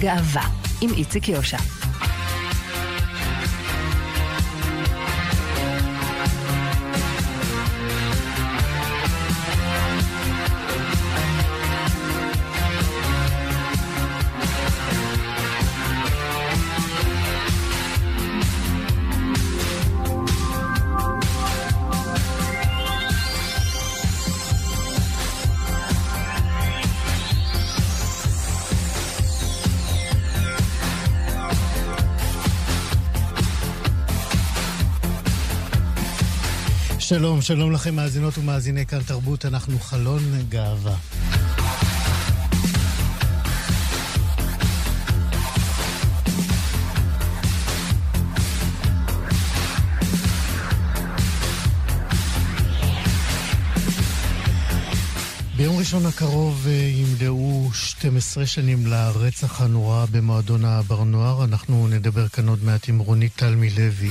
גאווה, עם איציק יושע. שלום, שלום לכם מאזינות ומאזיני כאן תרבות, אנחנו חלון גאווה. ביום ראשון הקרוב אה, ימלאו 12 שנים לרצח הנורא במועדון הבר נוער. אנחנו נדבר כאן עוד מעט עם רונית תלמי לוי.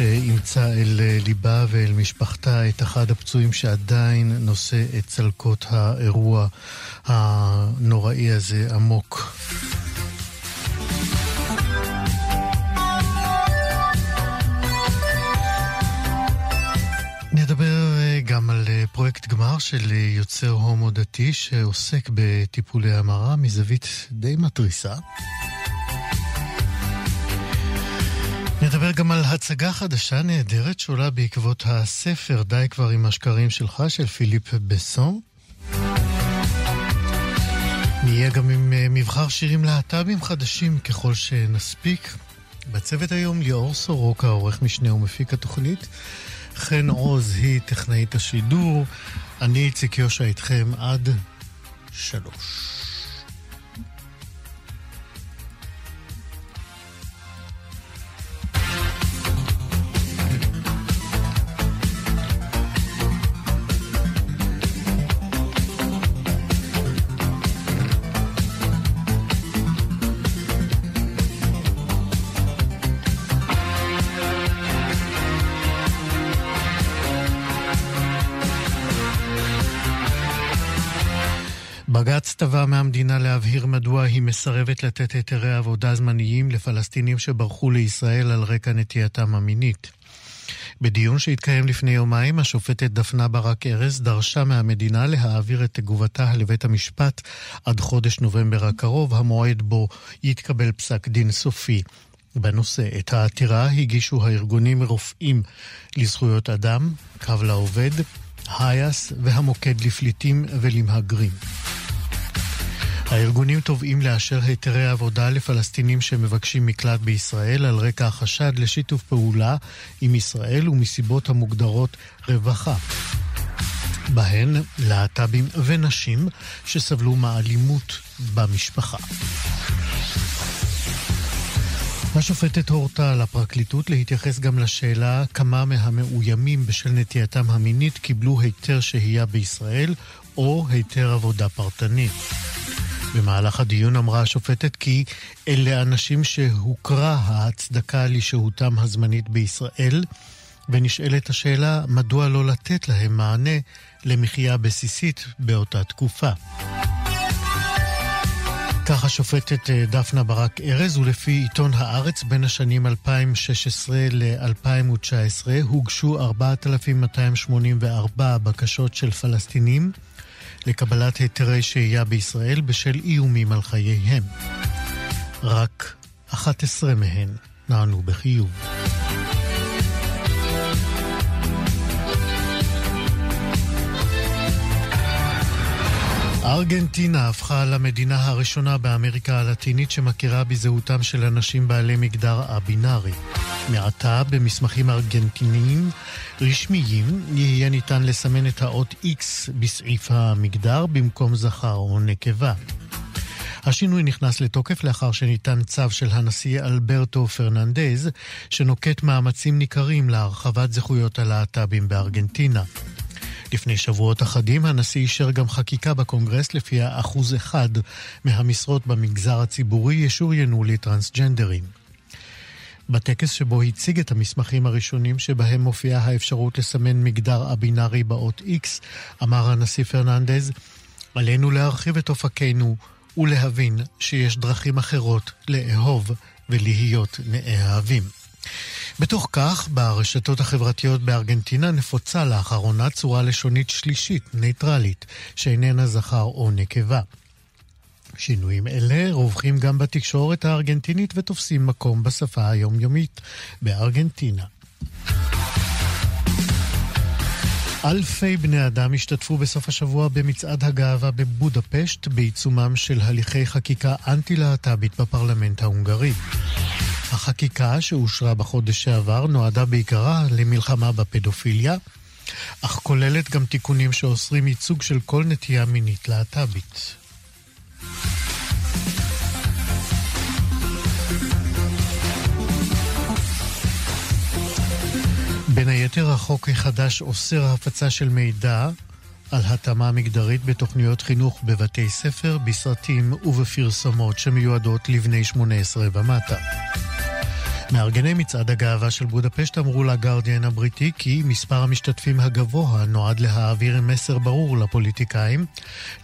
שאימצה אל אה, ליבה ואל משפחתה את אחד הפצועים שעדיין נושא את צלקות האירוע הנוראי הזה עמוק. אה, גם על אה, פרויקט גמר של יוצר הומו דתי שעוסק בטיפולי המרה מזווית די מתריסה. נדבר גם על הצגה חדשה נהדרת שעולה בעקבות הספר "די כבר עם השקרים שלך" של פיליפ בסון. נהיה גם עם אה, מבחר שירים להט"בים חדשים ככל שנספיק. בצוות היום ליאור סורוקה, עורך משנה ומפיק התוכנית. חן עוז היא טכנאית השידור. אני איציק יושע איתכם עד שלוש. להבהיר מדוע היא מסרבת לתת היתרי עבודה זמניים לפלסטינים שברחו לישראל על רקע נטייתם המינית. בדיון שהתקיים לפני יומיים, השופטת דפנה ברק ארז דרשה מהמדינה להעביר את תגובתה לבית המשפט עד חודש נובמבר הקרוב, המועד בו יתקבל פסק דין סופי. בנושא, את העתירה הגישו הארגונים רופאים לזכויות אדם, קו לעובד, היאס והמוקד לפליטים ולמהגרים. הארגונים תובעים לאשר היתרי עבודה לפלסטינים שמבקשים מקלט בישראל על רקע החשד לשיתוף פעולה עם ישראל ומסיבות המוגדרות רווחה. בהן להט"בים ונשים שסבלו מאלימות במשפחה. השופטת הורתה לפרקליטות להתייחס גם לשאלה כמה מהמאוימים בשל נטייתם המינית קיבלו היתר שהייה בישראל או היתר עבודה פרטני. במהלך הדיון אמרה השופטת כי אלה אנשים שהוכרה ההצדקה לשהותם הזמנית בישראל, ונשאלת השאלה מדוע לא לתת להם מענה למחיה בסיסית באותה תקופה. כך השופטת אה, דפנה ברק ארז, ולפי עיתון הארץ, בין השנים 2016 ל-2019 הוגשו 4,284 בקשות של פלסטינים לקבלת היתרי שהייה בישראל בשל איומים על חייהם. רק 11 מהן נענו בחיוב. ארגנטינה הפכה למדינה הראשונה באמריקה הלטינית שמכירה בזהותם של אנשים בעלי מגדר א-בינארי. מעתה, במסמכים ארגנטיניים רשמיים, יהיה ניתן לסמן את האות X בסעיף המגדר במקום זכר או נקבה. השינוי נכנס לתוקף לאחר שניתן צו של הנשיא אלברטו פרננדז, שנוקט מאמצים ניכרים להרחבת זכויות הלהט"בים בארגנטינה. לפני שבועות אחדים הנשיא אישר גם חקיקה בקונגרס לפיה אחוז אחד מהמשרות במגזר הציבורי ישוריינו לטרנסג'נדרים. בטקס שבו הציג את המסמכים הראשונים שבהם מופיעה האפשרות לסמן מגדר א-בינארי באות X, אמר הנשיא פרננדז, עלינו להרחיב את אופקינו ולהבין שיש דרכים אחרות לאהוב ולהיות נאהבים. בתוך כך, ברשתות החברתיות בארגנטינה נפוצה לאחרונה צורה לשונית שלישית, ניטרלית, שאיננה זכר או נקבה. שינויים אלה רווחים גם בתקשורת הארגנטינית ותופסים מקום בשפה היומיומית בארגנטינה. אלפי בני אדם השתתפו בסוף השבוע במצעד הגאווה בבודפשט בעיצומם של הליכי חקיקה אנטי-להט"בית בפרלמנט ההונגרי. החקיקה שאושרה בחודש שעבר נועדה בעיקרה למלחמה בפדופיליה, אך כוללת גם תיקונים שאוסרים ייצוג של כל נטייה מינית להט"בית. בין היתר, החוק החדש אוסר הפצה של מידע על התאמה מגדרית בתוכניות חינוך בבתי ספר, בסרטים ובפרסומות שמיועדות לבני 18 ומטה. מארגני מצעד הגאווה של בודפשט אמרו לגרדיאן הבריטי כי מספר המשתתפים הגבוה נועד להעביר מסר ברור לפוליטיקאים,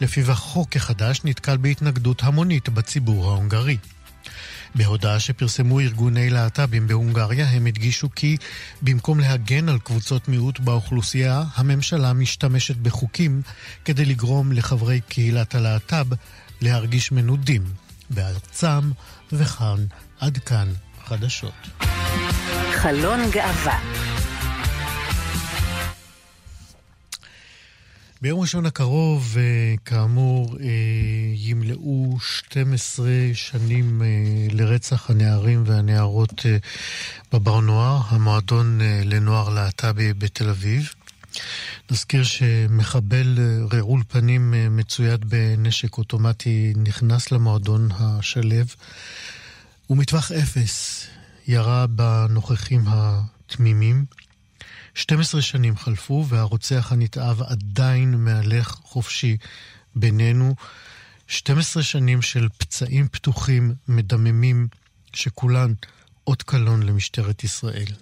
לפיו החוק החדש נתקל בהתנגדות המונית בציבור ההונגרי. בהודעה שפרסמו ארגוני להט"בים בהונגריה, הם הדגישו כי במקום להגן על קבוצות מיעוט באוכלוסייה, הממשלה משתמשת בחוקים כדי לגרום לחברי קהילת הלהט"ב להרגיש מנודים בארצם, וכאן, עד כאן חדשות. חלון גאווה ביום ראשון הקרוב, אה, כאמור, אה, ימלאו 12 שנים אה, לרצח הנערים והנערות בבר נוער, המועדון לנוער להט"בי בתל אביב. נזכיר שמחבל רעול פנים מצויד בנשק אוטומטי נכנס למועדון השלב, ומטווח אפס ירה בנוכחים התמימים. 12 שנים חלפו והרוצח הנתעב עדיין מהלך חופשי בינינו. 12 שנים של פצעים פתוחים, מדממים, שכולן אות קלון למשטרת ישראל.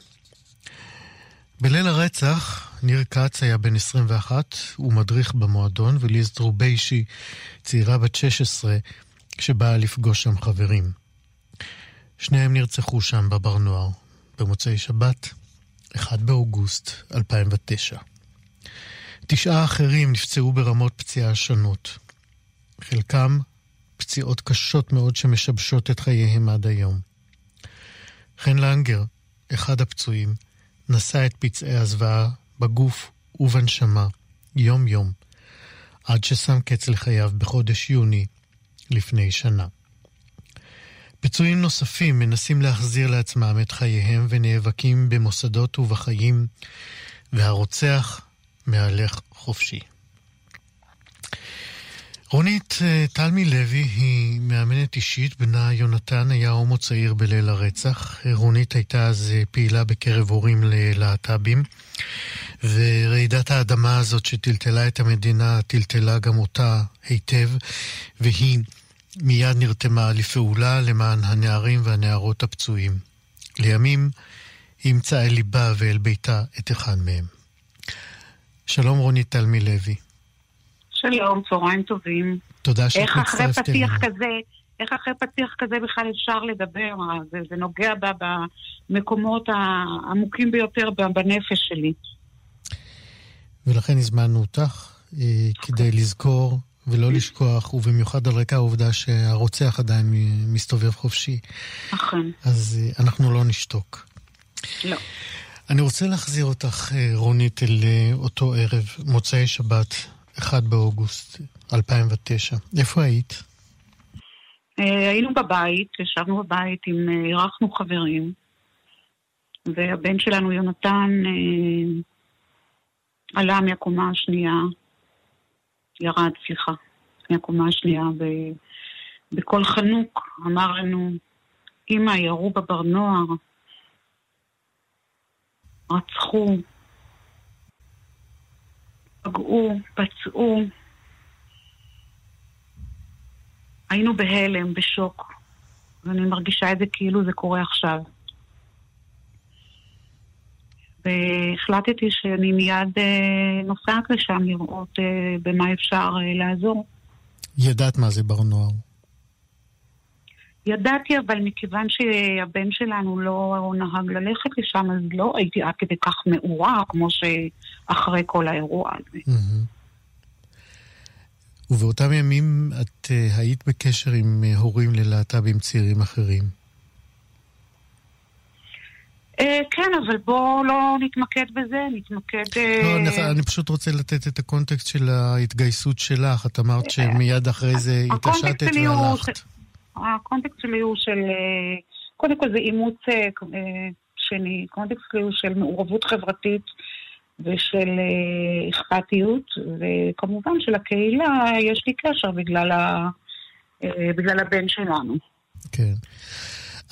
בליל הרצח, ניר כץ היה בן 21, הוא מדריך במועדון, וליז טרוביישי, צעירה בת 16, שבאה לפגוש שם חברים. שניהם נרצחו שם בבר נוער. במוצאי שבת, 1 באוגוסט 2009. תשעה אחרים נפצעו ברמות פציעה שונות. חלקם פציעות קשות מאוד שמשבשות את חייהם עד היום. חן לנגר, אחד הפצועים, נשא את פצעי הזוועה בגוף ובנשמה, יום-יום, עד ששם קץ לחייו בחודש יוני לפני שנה. פצועים נוספים מנסים להחזיר לעצמם את חייהם ונאבקים במוסדות ובחיים, והרוצח מהלך חופשי. רונית אה, תלמי לוי היא מאמנת אישית, בנה יונתן היה הומו צעיר בליל הרצח. רונית הייתה אז אה, פעילה בקרב הורים ללהט"בים, ורעידת האדמה הזאת שטלטלה את המדינה, טלטלה גם אותה היטב, והיא מיד נרתמה לפעולה למען הנערים והנערות הפצועים. לימים אימצה אל ליבה ואל ביתה את אחד מהם. שלום רוני תלמי לוי. שלום, צהריים טובים. תודה שאת מצטרפת אלינו. איך אחרי פתיח כזה, איך אחרי פתיח כזה בכלל אפשר לדבר? זה, זה נוגע בה במקומות העמוקים ביותר בנפש שלי. ולכן הזמנו אותך אה, כדי לזכור ולא לשכוח, ובמיוחד על רקע העובדה שהרוצח עדיין מסתובב חופשי. נכון. אז אה, אנחנו לא נשתוק. לא. אני רוצה להחזיר אותך, אה, רונית, אל אה, אותו ערב, מוצאי שבת, 1 באוגוסט 2009. איפה היית? היינו בבית, ישבנו בבית, עם, אירחנו חברים, והבן שלנו, יונתן, עלה מהקומה השנייה ירד, סליחה, מהקומה השנייה, ובקול חנוק אמר לנו, אמא, ירו בבר נוער, רצחו, פגעו, פצעו. היינו בהלם, בשוק, ואני מרגישה את זה כאילו זה קורה עכשיו. והחלטתי שאני מיד אה, נוסעת לשם לראות אה, במה אפשר אה, לעזור. ידעת מה זה בר נוער. ידעתי, אבל מכיוון שהבן שלנו לא נהג ללכת לשם, אז לא הייתי עד כדי כך מעורה, כמו שאחרי כל האירוע הזה. ובאותם ימים את היית בקשר עם הורים ללהט"בים צעירים אחרים. Uh, כן, אבל בואו לא נתמקד בזה, נתמקד... לא, אני, אני פשוט רוצה לתת את הקונטקסט של ההתגייסות שלך. את אמרת שמיד אחרי זה התעשתת והלכת. הקונטקסט שלי הוא של... קודם כל זה אימוץ שני, קונטקסט שלי הוא של מעורבות חברתית ושל אה, אכפתיות, וכמובן שלקהילה יש לי קשר בגלל, ה, אה, בגלל הבן שלנו. כן.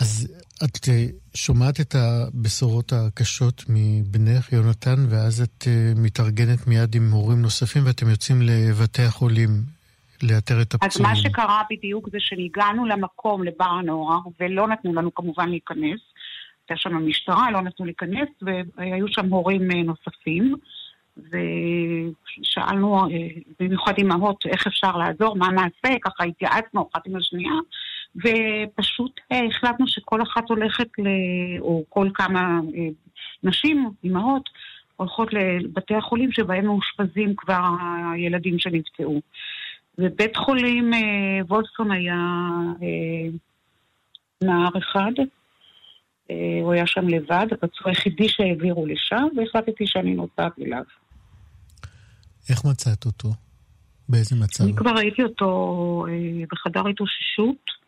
אז את אה, שומעת את הבשורות הקשות מבנך, יונתן, ואז את מתארגנת מיד עם הורים נוספים ואתם יוצאים לבתי החולים לאתר את הפצועים. אז מה שקרה בדיוק זה שהגענו למקום, לבר הנוער, ולא נתנו לנו כמובן להיכנס. הייתה שם המשטרה, לא נתנו להיכנס, והיו שם הורים אה, נוספים. ושאלנו, אה, במיוחד אימהות, איך אפשר לעזור, מה נעשה, ככה התייעצנו אחת עם השנייה, ופשוט אה, החלטנו שכל אחת הולכת, ל... או כל כמה נשים, אימהות, הולכות לבתי החולים שבהם מאושפזים כבר הילדים שנפצעו. ובית חולים וולפסון היה נער אחד, אה, הוא היה שם לבד, הפצוע היחידי שהעבירו לשם, והחלטתי שאני נוסעת אליו. איך מצאת אותו? באיזה מצב? אני כבר ראיתי אותו אה, בחדר התאוששות.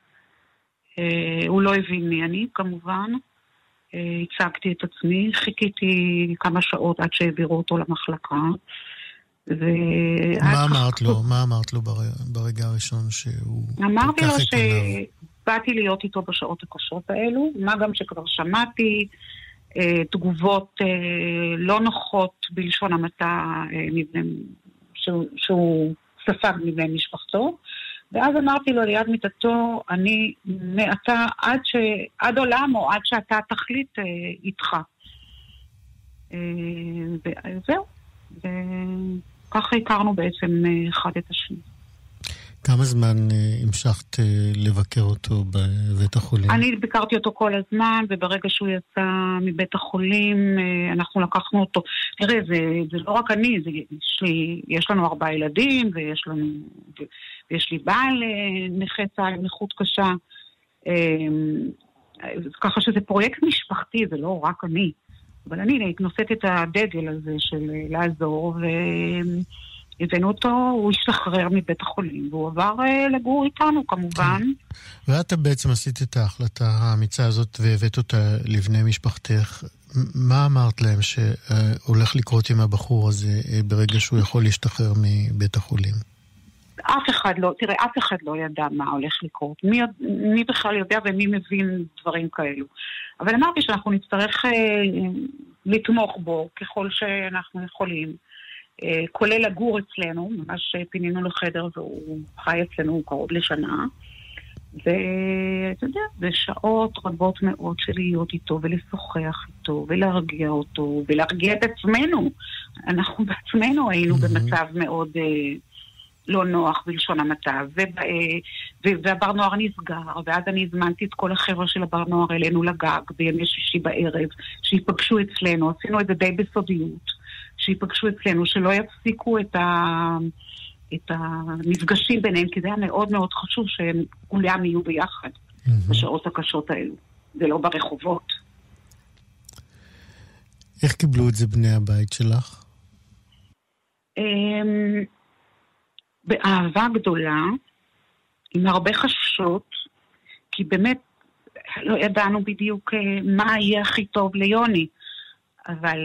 אה, הוא לא הבין מי אני, כמובן. הצגתי את עצמי, חיכיתי כמה שעות עד שהעבירו אותו למחלקה. ו... מה אמרת לו? מה אמרת לו ברגע הראשון שהוא... אמרתי לו ש... באתי להיות איתו בשעות הקשות האלו, מה גם שכבר שמעתי אה, תגובות אה, לא נוחות בלשון המעטה אה, שהוא ספג מבני משפחתו. ואז אמרתי לו ליד מיטתו, אני מעתה עד, ש... עד עולם או עד שאתה תחליט אה, איתך. אה, וזהו. וככה הכרנו בעצם אה, אחד את השני. כמה זמן אה, המשכת אה, לבקר אותו בבית החולים? אני ביקרתי אותו כל הזמן, וברגע שהוא יצא מבית החולים, אה, אנחנו לקחנו אותו. תראה, זה, זה לא רק אני, זה, יש, לי, יש לנו ארבעה ילדים, ויש, לנו, ויש לי בעל נכה צה"ל נכות קשה. ככה שזה פרויקט משפחתי, זה לא רק אני. אבל אני נושאת את הדגל הזה של לעזור, ו... הבאנו אותו, הוא השתחרר מבית החולים, והוא עבר uh, לגור איתנו כמובן. ואת בעצם עשית את ההחלטה האמיצה הזאת והבאת אותה לבני משפחתך. מה אמרת להם שהולך לקרות עם הבחור הזה אה, ברגע שהוא יכול להשתחרר מבית החולים? אף אחד לא, תראה, אף אחד לא ידע מה הולך לקרות. מי, מי בכלל יודע ומי מבין דברים כאלו. אבל אמרתי שאנחנו נצטרך אה, לתמוך בו ככל שאנחנו יכולים. אה, כולל לגור אצלנו, ממש פינינו לחדר והוא חי אצלנו קרוב לשנה. ואתה יודע, זה שעות רבות מאוד של להיות איתו ולשוחח איתו ולהרגיע אותו ולהרגיע את עצמנו. אנחנו בעצמנו היינו. במצב מאוד אה, לא נוח בלשון המעטה, אה, והבר נוער נסגר, ואז אני הזמנתי את כל החבר'ה של הבר נוער אלינו לגג בימי שישי בערב, שיפגשו אצלנו, עשינו את זה די בסודיות. שיפגשו אצלנו, שלא יפסיקו את, ה, את המפגשים ביניהם, כי זה היה מאוד מאוד חשוב שכולם יהיו ביחד mm-hmm. בשעות הקשות האלו, ולא ברחובות. איך קיבלו את זה בני הבית שלך? אמ, באהבה גדולה, עם הרבה חששות, כי באמת לא ידענו בדיוק אה, מה יהיה הכי טוב ליוני, אבל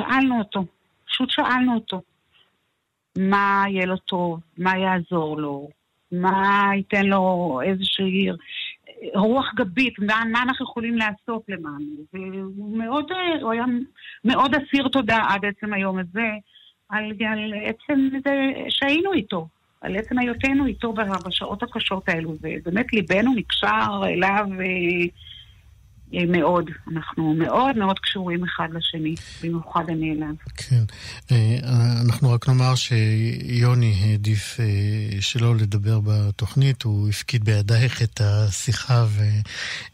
שאלנו אותו, פשוט שאלנו אותו. מה יהיה לו טוב, מה יעזור לו, מה ייתן לו איזושהי רוח גבית, מה, מה אנחנו יכולים לעשות למענו. והוא היה מאוד אסיר תודה עד עצם היום הזה, על, על עצם זה שהיינו איתו, על עצם היותנו איתו בשעות הקשות האלו, ובאמת ליבנו נקשר אליו אה, מאוד. אנחנו מאוד מאוד קשורים אחד לשני, במיוחד אני אליו. כן. אה, אנחנו רק נאמר שיוני העדיף אה, שלא לדבר בתוכנית, הוא הפקיד בידייך את השיחה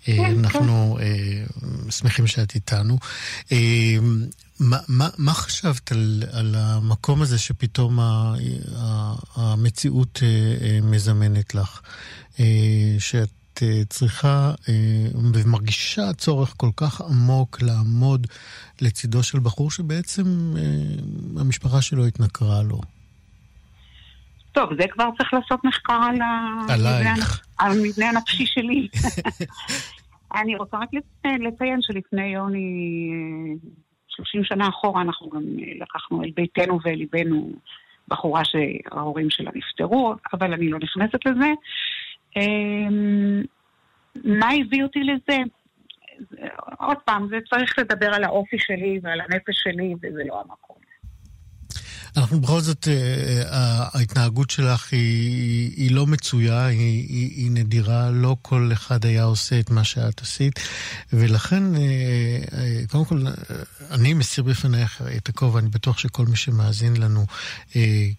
ואנחנו כן, שמחים שאת איתנו. מה, מה, מה חשבת על, על המקום הזה שפתאום המציאות מזמנת לך? שאת אה, צריכה אה, ומרגישה צורך כל כך עמוק לעמוד לצידו של בחור שבעצם אה, המשפחה שלו התנכרה לו. טוב, זה כבר צריך לעשות מחקר. על המבנה הנפשי שלי. אני רוצה רק לציין שלפני יוני, 30 שנה אחורה, אנחנו גם לקחנו אל ביתנו ואל ליבנו בחורה שההורים שלה נפטרו, אבל אני לא נכנסת לזה. אמ, מה הביא אותי לזה? עוד פעם, זה צריך לדבר על האופי שלי ועל הנפש שלי, וזה לא המקום. אנחנו בכל זאת, אה, אה, ההתנהגות שלך היא, היא לא מצויה, היא, היא, היא נדירה, לא כל אחד היה עושה את מה שאת עשית, ולכן, אה, קודם כל, אני מסיר בפנייך את הכובע, אני בטוח שכל מי שמאזין לנו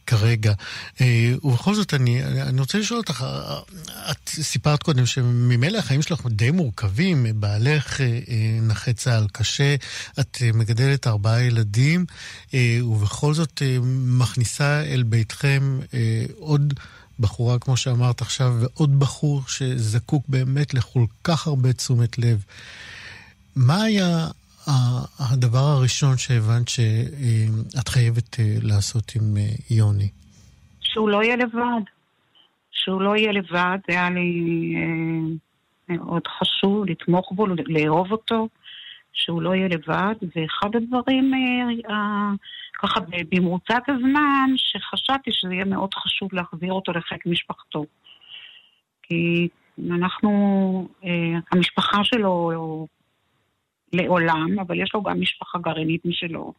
כרגע. ובכל זאת, אני, אני רוצה לשאול אותך, את סיפרת קודם שממילא החיים שלך די מורכבים, בעלך נכה צה"ל קשה, את מגדלת ארבעה ילדים, ובכל זאת, מכניסה אל ביתכם אה, עוד בחורה, כמו שאמרת עכשיו, ועוד בחור שזקוק באמת לכל כך הרבה תשומת לב. מה היה הדבר הראשון שהבנת שאת חייבת אה, לעשות עם אה, יוני? שהוא לא יהיה לבד. שהוא לא יהיה לבד, היה לי אה, מאוד חשוב לתמוך בו, לאהוב אותו, שהוא לא יהיה לבד, ואחד הדברים אה, ככה במרוצת הזמן, שחשבתי שזה יהיה מאוד חשוב להחזיר אותו לחיק משפחתו. כי אנחנו, אה, המשפחה שלו לעולם, אבל יש לו גם משפחה גרעינית משלו.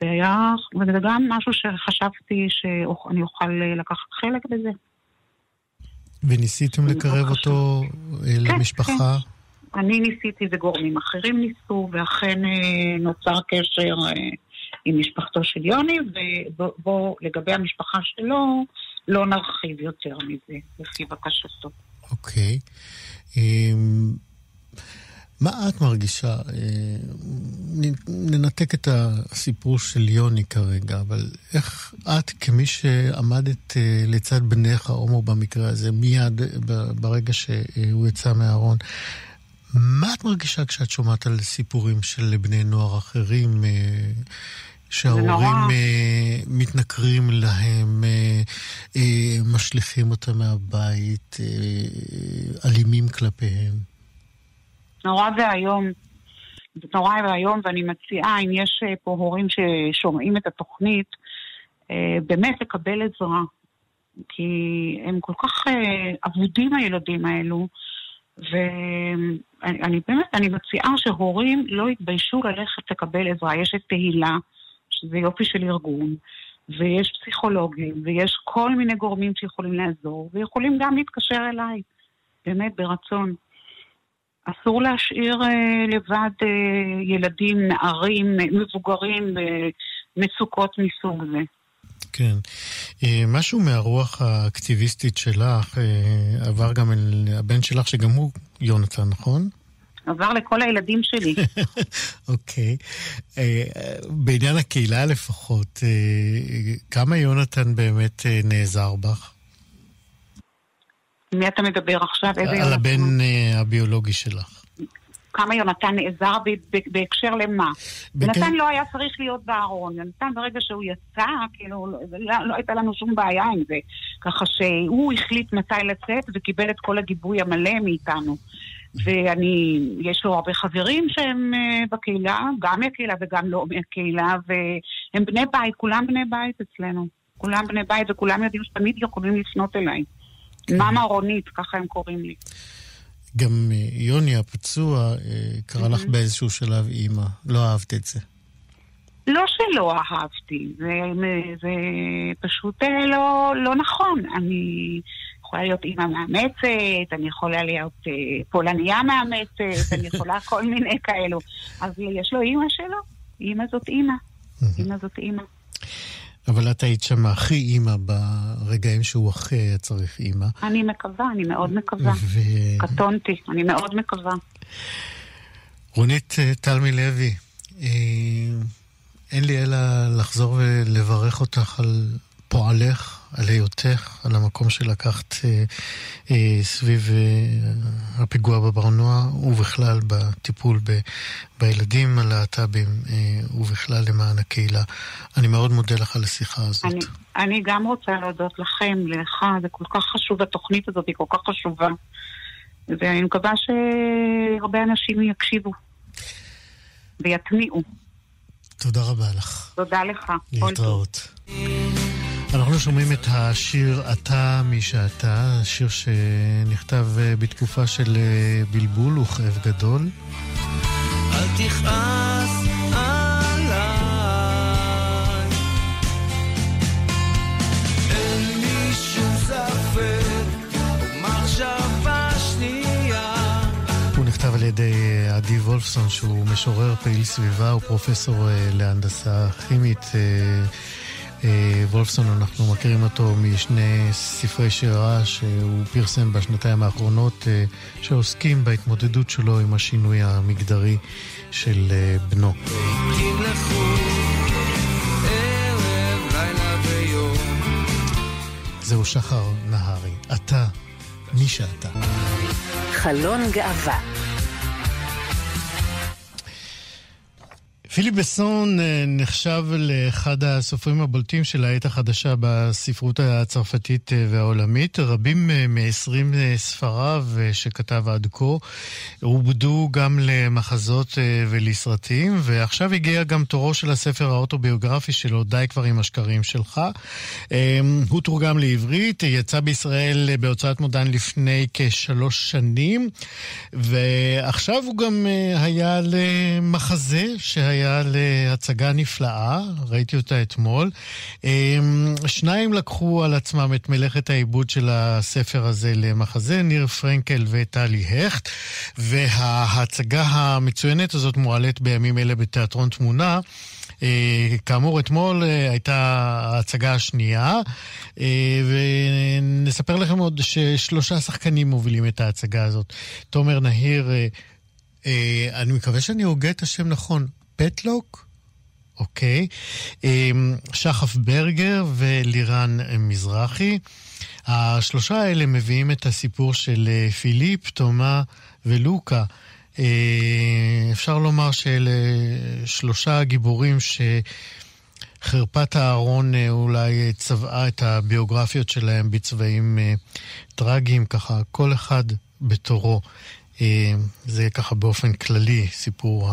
והיה, וזה גם משהו שחשבתי שאני אוכל לקחת חלק בזה. וניסיתם לקרב אותו אה, כן, למשפחה? כן. אני ניסיתי וגורמים אחרים ניסו, ואכן אה, נוצר קשר עם משפחתו של יוני, ובוא, לגבי המשפחה שלו, לא נרחיב יותר מזה, לפי בקשתו. אוקיי. Okay. אמ, מה את מרגישה? אה, ננתק את הסיפור של יוני כרגע, אבל איך את, כמי שעמדת אה, לצד בניך, הומו במקרה הזה, מיד ברגע שהוא יצא מהארון, מה את מרגישה כשאת שומעת על סיפורים של בני נוער אחרים? אה, שההורים uh, מתנכרים להם, uh, משליכים אותם מהבית, אלימים כלפיהם. נורא ואיום. זה נורא ואיום, ואני מציעה, אם יש פה הורים ששומעים את התוכנית, באמת לקבל עזרה. כי הם כל כך אבודים הילדים האלו, ואני באמת, אני מציעה שהורים לא יתביישו ללכת לקבל עזרה. יש את תהילה. שזה יופי של ארגון, ויש פסיכולוגים, ויש כל מיני גורמים שיכולים לעזור, ויכולים גם להתקשר אליי, באמת, ברצון. אסור להשאיר אה, לבד אה, ילדים, נערים, מבוגרים במצוקות מסוג זה. כן. אה, משהו מהרוח האקטיביסטית שלך אה, עבר גם אל הבן שלך, שגם הוא יונתן, נכון? עבר לכל הילדים שלי. אוקיי. אה, בעניין הקהילה לפחות, כמה יונתן באמת נעזר בך? מי אתה מדבר עכשיו? איזה יונתן? על הבן הביולוגי שלך. כמה יונתן נעזר בהקשר למה. יונתן לא היה צריך להיות בארון. יונתן ברגע שהוא יצא, כאילו, לא, לא הייתה לנו שום בעיה עם זה. ככה שהוא החליט מתי לצאת וקיבל את כל הגיבוי המלא מאיתנו. ואני, יש לו הרבה חברים שהם uh, בקהילה, גם מהקהילה וגם לא מהקהילה, והם בני בית, כולם בני בית אצלנו. כולם בני בית וכולם יודעים שתמיד יכולים לפנות אליי. כן. מאמה רונית, ככה הם קוראים לי. גם אה, יוני הפצוע אה, קרא לך באיזשהו שלב אימא, לא אהבת את זה. לא שלא אהבתי, זה, זה פשוט לא, לא נכון. אני יכולה להיות אימא מאמצת, אני יכולה להיות אה, פולניה מאמצת, אני יכולה כל מיני כאלו. אז יש לו אימא שלו, אימא זאת אימא. אימא זאת אימא. אבל את היית שם הכי אימא ברגעים שהוא הכי היה צריך אימא. אני מקווה, אני מאוד מקווה. ו... קטונתי, אני מאוד מקווה. רונית אה, תלמי לוי, אה, אין לי אלא לחזור ולברך אותך על פועלך, על היותך, על המקום שלקחת אה, אה, סביב אה, הפיגוע בברנוע, ובכלל בטיפול ב, בילדים הלהט"בים, אה, ובכלל למען הקהילה. אני מאוד מודה לך על השיחה הזאת. אני, אני גם רוצה להודות לכם, לך, זה כל כך חשוב, התוכנית הזאת היא כל כך חשובה. ואני מקווה שהרבה אנשים יקשיבו ויטמיעו. תודה רבה לך. תודה לך. להתראות. אנחנו שומעים את השיר "אתה מי שאתה", שיר שנכתב אה, בתקופה של אה, בלבול וכאב גדול. אל תכעס נכתב על ידי אה, עדי וולפסון, שהוא משורר פעיל סביבה, הוא פרופסור להנדסה כימית. אה, וולפסון, אנחנו מכירים אותו משני ספרי שירה שהוא פרסם בשנתיים האחרונות, אה, שעוסקים בהתמודדות שלו עם השינוי המגדרי של אה, בנו. זהו שחר נהרי, אתה, מי שאתה. חלון גאווה פיליפ בסון אה, נחשב לאחד הסופרים הבולטים של העת החדשה בספרות הצרפתית אה, והעולמית. רבים אה, מ-20 ספריו שכתב עד כה עובדו גם למחזות ולסרטים, ועכשיו הגיע גם תורו של הספר האוטוביוגרפי שלו, די כבר עם השקרים שלך. הוא תורגם לעברית, יצא בישראל בהוצאת מודן לפני כשלוש שנים, ועכשיו הוא גם היה למחזה שהיה... היה להצגה נפלאה, ראיתי אותה אתמול. אמ, שניים לקחו על עצמם את מלאכת העיבוד של הספר הזה למחזה, ניר פרנקל וטלי הכט, וההצגה המצוינת הזאת מועלית בימים אלה בתיאטרון תמונה. Uh, כאמור, אתמול uh, הייתה ההצגה השנייה, ונספר לכם עוד ששלושה שחקנים מובילים את ההצגה הזאת. תומר נהיר, אני מקווה שאני הוגה את השם נכון, פטלוק, אוקיי, אמ, שחף ברגר ולירן מזרחי. השלושה האלה מביאים את הסיפור של אה, פיליפ, תומה ולוקה. אה, אפשר לומר שאלה שלושה גיבורים שחרפת הארון אה, אולי צבעה את הביוגרפיות שלהם בצבעים טרגיים, ככה כל אחד בתורו. זה ככה באופן כללי סיפור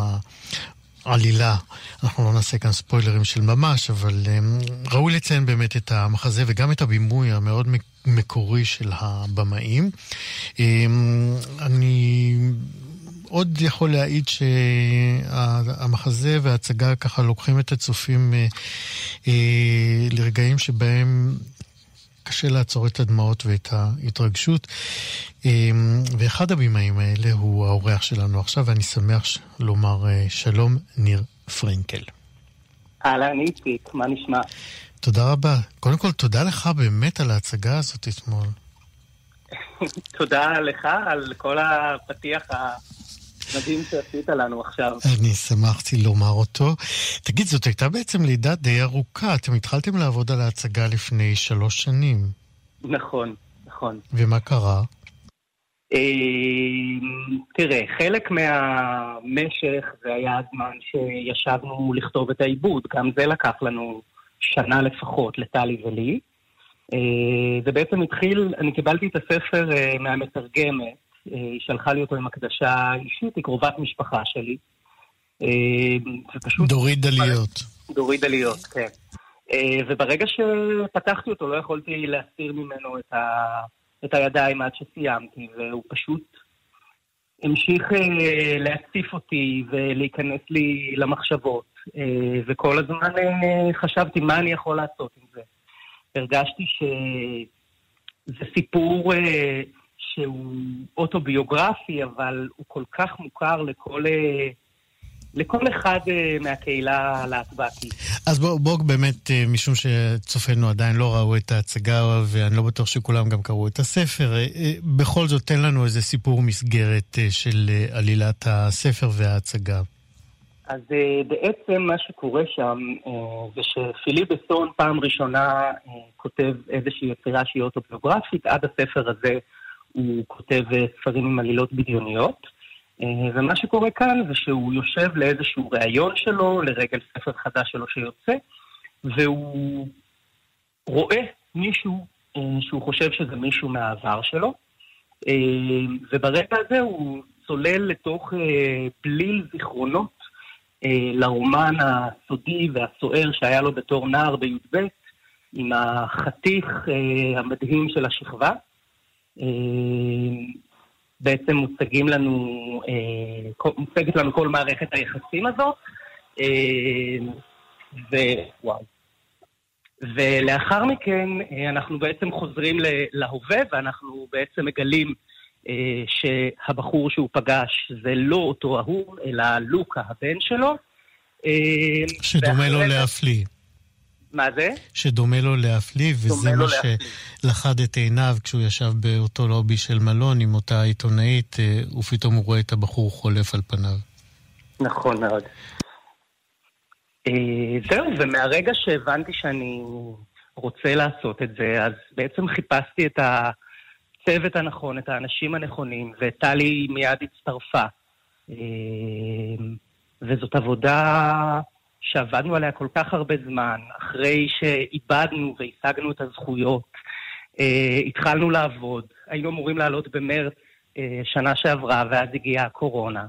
עלילה. אנחנו לא נעשה כאן ספוילרים של ממש, אבל um, ראוי לציין באמת את המחזה וגם את הבימוי המאוד מקורי של הבמאים. Um, אני עוד יכול להעיד שהמחזה וההצגה ככה לוקחים את הצופים uh, uh, לרגעים שבהם קשה לעצור את הדמעות ואת ההתרגשות. אמ, ואחד הבימאים האלה הוא האורח שלנו עכשיו, ואני שמח לומר אה, שלום, ניר פרנקל. אהלן, איציק, מה נשמע? תודה רבה. קודם כל, תודה לך באמת על ההצגה הזאת אתמול. תודה לך על כל הפתיח מדהים שעשית לנו עכשיו. אני שמחתי לומר אותו. תגיד, זאת הייתה בעצם לידה די ארוכה. אתם התחלתם לעבוד על ההצגה לפני שלוש שנים. נכון, נכון. ומה קרה? אה, תראה, חלק מהמשך זה היה הזמן שישבנו לכתוב את העיבוד. גם זה לקח לנו שנה לפחות, לטלי ולי. אה, זה בעצם התחיל, אני קיבלתי את הספר אה, מהמתרגמת. היא שלחה לי אותו עם הקדשה אישית, היא קרובת משפחה שלי. ופשוט... דורית דליות. דורית דליות, כן. וברגע שפתחתי אותו לא יכולתי להסתיר ממנו את, ה... את הידיים עד שסיימתי, והוא פשוט המשיך להציף אותי ולהיכנס לי למחשבות. וכל הזמן חשבתי מה אני יכול לעשות עם זה. הרגשתי זה סיפור אה, שהוא אוטוביוגרפי, אבל הוא כל כך מוכר לכל... אה, לכל אחד uh, מהקהילה הלהטב"קית. אז בואו בוא באמת, uh, משום שצופינו עדיין לא ראו את ההצגה, ואני לא בטוח שכולם גם קראו את הספר, בכל זאת תן לנו איזה סיפור מסגרת של עלילת הספר וההצגה. אז בעצם מה שקורה שם זה שפיליפ בסון פעם ראשונה כותב איזושהי יצירה שהיא אוטוביוגרפית, עד הספר הזה הוא כותב uh, ספרים עם עלילות בדיוניות. אה, ומה שקורה כאן זה שהוא יושב לאיזשהו ראיון שלו, לרגל ספר חדש שלו שיוצא, והוא רואה מישהו אה, שהוא חושב שזה מישהו מהעבר שלו, אה, וברגע הזה הוא צולל לתוך בליל זיכרונות לרומן הסודי והסוער שהיה לו בתור נער בי"ב, עם החתיך המדהים של השכבה. בעצם מוצגים לנו, אה, מוצגת לנו כל מערכת היחסים הזאת, אה, ווואו. ולאחר מכן אה, אנחנו בעצם חוזרים להווה ואנחנו בעצם מגלים אה, שהבחור שהוא פגש זה לא אותו ההוא, אלא לוקה, הבן שלו. אה, שדומה לו להפליא. מה זה? שדומה לו להפליא, וזה מה שלכד את עיניו כשהוא ישב באותו לובי של מלון עם אותה עיתונאית, אה, ופתאום הוא רואה את הבחור חולף על פניו. נכון מאוד. אה, זהו, ומהרגע שהבנתי שאני רוצה לעשות את זה, אז בעצם חיפשתי את הצוות הנכון, את האנשים הנכונים, וטלי מיד הצטרפה. אה, וזאת עבודה שעבדנו עליה כל כך הרבה זמן, אחרי שאיבדנו והשגנו את הזכויות, אה, התחלנו לעבוד, היינו אמורים לעלות במרץ אה, שנה שעברה, ואז הגיעה הקורונה,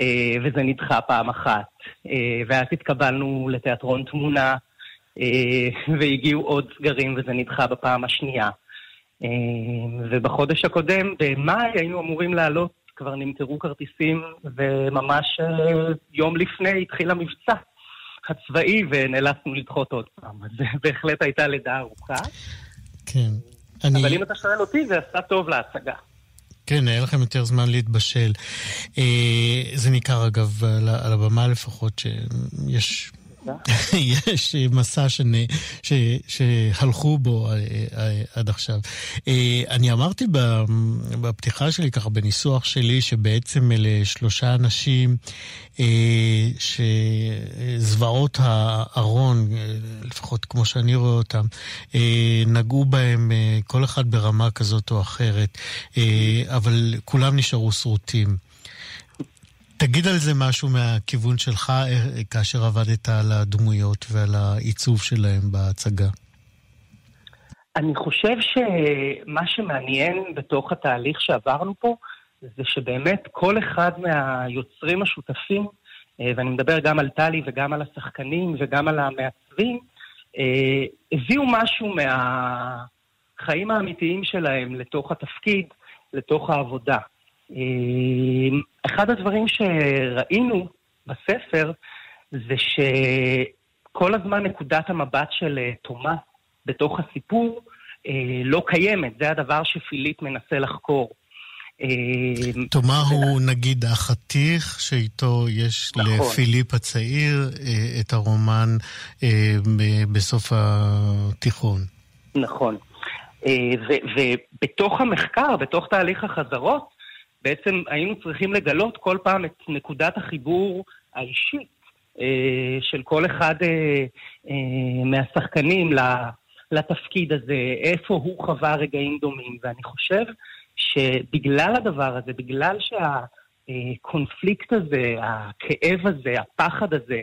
אה, וזה נדחה פעם אחת, אה, ואז התקבלנו לתיאטרון תמונה, אה, והגיעו עוד סגרים וזה נדחה בפעם השנייה. אה, ובחודש הקודם, במאי, היינו אמורים לעלות, כבר נמכרו כרטיסים, וממש אה, יום לפני התחיל המבצע. הצבאי ונאלצנו לדחות עוד פעם. אז בהחלט הייתה לידה ארוכה. כן. אני... אבל אם אתה שואל אותי, זה עשה טוב להצגה. כן, היה לכם יותר זמן להתבשל. אה, זה ניכר, אגב, על, על הבמה לפחות, שיש יש מסע שני, ש, שהלכו בו אה, אה, עד עכשיו. אה, אני אמרתי בפתיחה שלי, ככה בניסוח שלי, שבעצם אלה שלושה אנשים שזוועות הארון, לפחות כמו שאני רואה אותם, נגעו בהם כל אחד ברמה כזאת או אחרת, אבל כולם נשארו שרוטים. תגיד על זה משהו מהכיוון שלך אה, כאשר עבדת על הדמויות ועל העיצוב שלהם בהצגה. אני חושב שמה שמעניין בתוך התהליך שעברנו פה, זה שבאמת כל אחד מהיוצרים השותפים, אה, ואני מדבר גם על טלי וגם על השחקנים וגם על המעצבים, אה, הביאו משהו מהחיים האמיתיים שלהם לתוך התפקיד, לתוך העבודה. אחד הדברים שראינו בספר זה שכל הזמן נקודת המבט של אה, תומה בתוך הסיפור אה, לא קיימת, זה הדבר שפיליפ מנסה לחקור. אמ, תומה הוא נגיד החתיך שאיתו יש נכון. לפיליפ הצעיר אה, את הרומן בסוף התיכון. נכון. ובתוך המחקר, בתוך תהליך החזרות, בעצם היינו צריכים לגלות כל פעם את נקודת החיבור האישית אה, של כל אחד אה, אה, מהשחקנים לתפקיד הזה, איפה הוא חווה רגעים דומים. ואני חושב שבגלל הדבר הזה, בגלל שהקונפליקט הזה, הכאב הזה, הפחד הזה,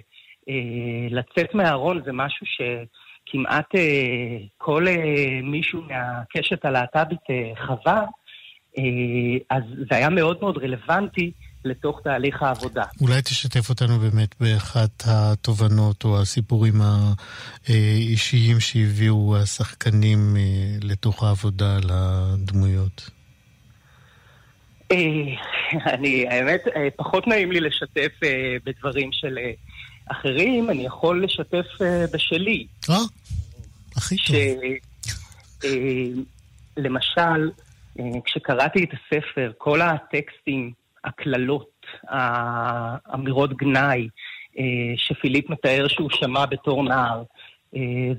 אה, לצאת מהארון זה משהו שכמעט אה, כל אה, מישהו מהקשת הלהט"בית חווה, אז זה היה מאוד מאוד רלוונטי לתוך תהליך העבודה. אולי תשתף אותנו באמת באחת התובנות או הסיפורים האישיים שהביאו השחקנים אה, לתוך העבודה על הדמויות. אה, אני, האמת, פחות נעים לי לשתף בדברים של אחרים, אני יכול לשתף בשלי. אה, הכי טוב. למשל, אה, כשקראתי את הספר, כל הטקסטים, הקללות, האמירות גנאי, אה, שפיליפ מתאר שהוא שמע בתור נער,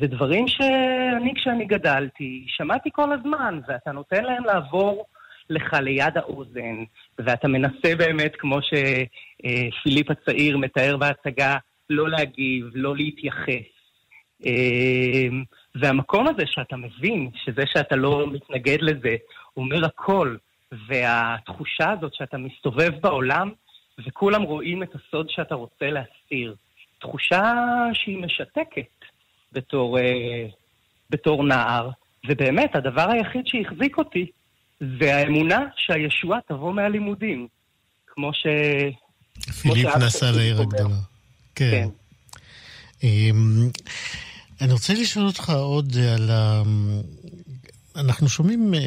זה דברים שאני, כשאני גדלתי, שמעתי כל הזמן, ואתה נותן להם לעבור לך ליד האוזן, ואתה מנסה באמת, כמו שפיליפ הצעיר מתאר בהצגה, לא להגיב, לא להתייחס. אמ, והמקום הזה שאתה מבין, שזה שאתה לא מתנגד לזה, אומר הכל, והתחושה הזאת שאתה מסתובב בעולם וכולם רואים את הסוד שאתה רוצה להסתיר, תחושה שהיא משתקת בתור, אה, בתור נער, ובאמת, הדבר היחיד שהחזיק אותי זה האמונה שהישועה תבוא מהלימודים, כמו ש... פיליפ נסע לעיר הגדולה. כן. כן. אמ, אני רוצה לשאול אותך עוד על ה... אנחנו שומעים, אה,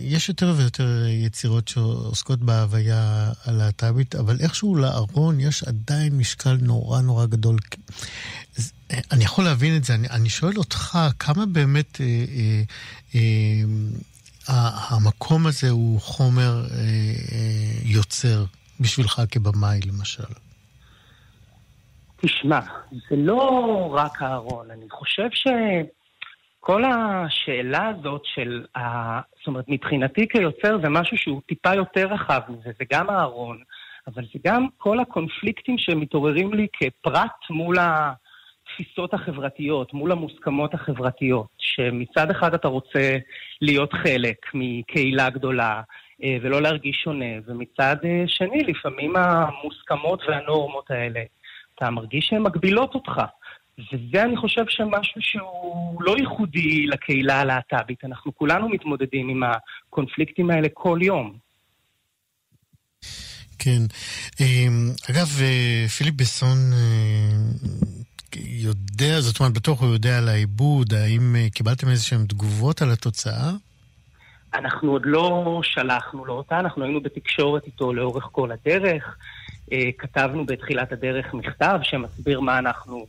יש יותר ויותר יצירות שעוסקות בהוויה הלהט"בית, אבל איכשהו לארון יש עדיין משקל נורא נורא גדול. אה, אני יכול להבין את זה, אני, אני שואל אותך, כמה באמת אה, אה, אה, המקום הזה הוא חומר אה, אה, יוצר בשבילך כבמאי, למשל? תשמע, זה לא רק אהרון, אני חושב שכל השאלה הזאת של, ה... זאת אומרת, מבחינתי כיוצר זה משהו שהוא טיפה יותר רחב מזה, זה גם אהרון, אבל זה גם כל הקונפליקטים שמתעוררים לי כפרט מול התפיסות החברתיות, מול המוסכמות החברתיות, שמצד אחד אתה רוצה להיות חלק מקהילה גדולה, אה, ולא להרגיש שונה, ומצד אה, שני, לפעמים המוסכמות והנורמות האלה אתה מרגיש שהן מגבילות אותך. וזה, אני חושב, שמשהו שהוא לא ייחודי לקהילה הלהט"בית. אנחנו כולנו מתמודדים עם הקונפליקטים האלה כל יום. כן. אמ, אגב, אה, פיליפ בסון אה, יודע, זאת אומרת, בטוח הוא יודע על העיבוד. האם אה, קיבלתם איזה שהן תגובות על התוצאה? אנחנו עוד לא שלחנו לו אותה, אנחנו היינו בתקשורת איתו לאורך כל הדרך. כתבנו בתחילת הדרך מכתב שמסביר מה אנחנו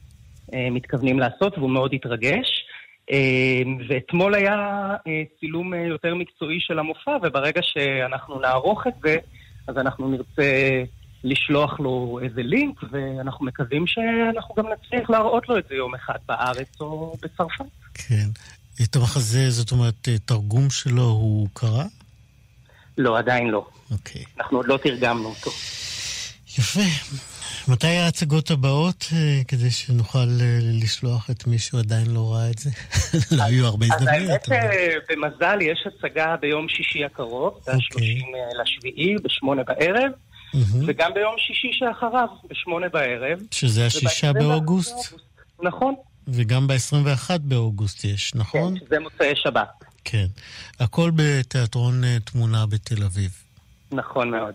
מתכוונים לעשות, והוא מאוד התרגש. אה, ואתמול היה צילום יותר מקצועי של המופע, וברגע שאנחנו נערוך את זה, אז אנחנו נרצה לשלוח לו איזה לינק, ואנחנו מקווים שאנחנו גם נצליח להראות לו את זה יום אחד בארץ או בצרפת. כן. את המחזה, זאת אומרת, תרגום שלו הוא קרא? לא, עדיין לא. אוקיי. אנחנו עוד לא תרגמנו אותו. יפה. מתי ההצגות הבאות, אה, כדי שנוכל אה, לשלוח את מי שעדיין לא ראה את זה? לא היו הרבה הזדמנויות. אז האמת, אה, במזל יש הצגה ביום שישי הקרוב, זה אוקיי. ה-30 לשביעי, בשמונה בערב, וגם ביום שישי שאחריו, בשמונה בערב. שזה השישה באוגוסט? נכון. וגם ב-21 באוגוסט יש, נכון? כן, שזה מוצאי שבת. כן. הכל בתיאטרון תמונה בתל אביב. נכון מאוד.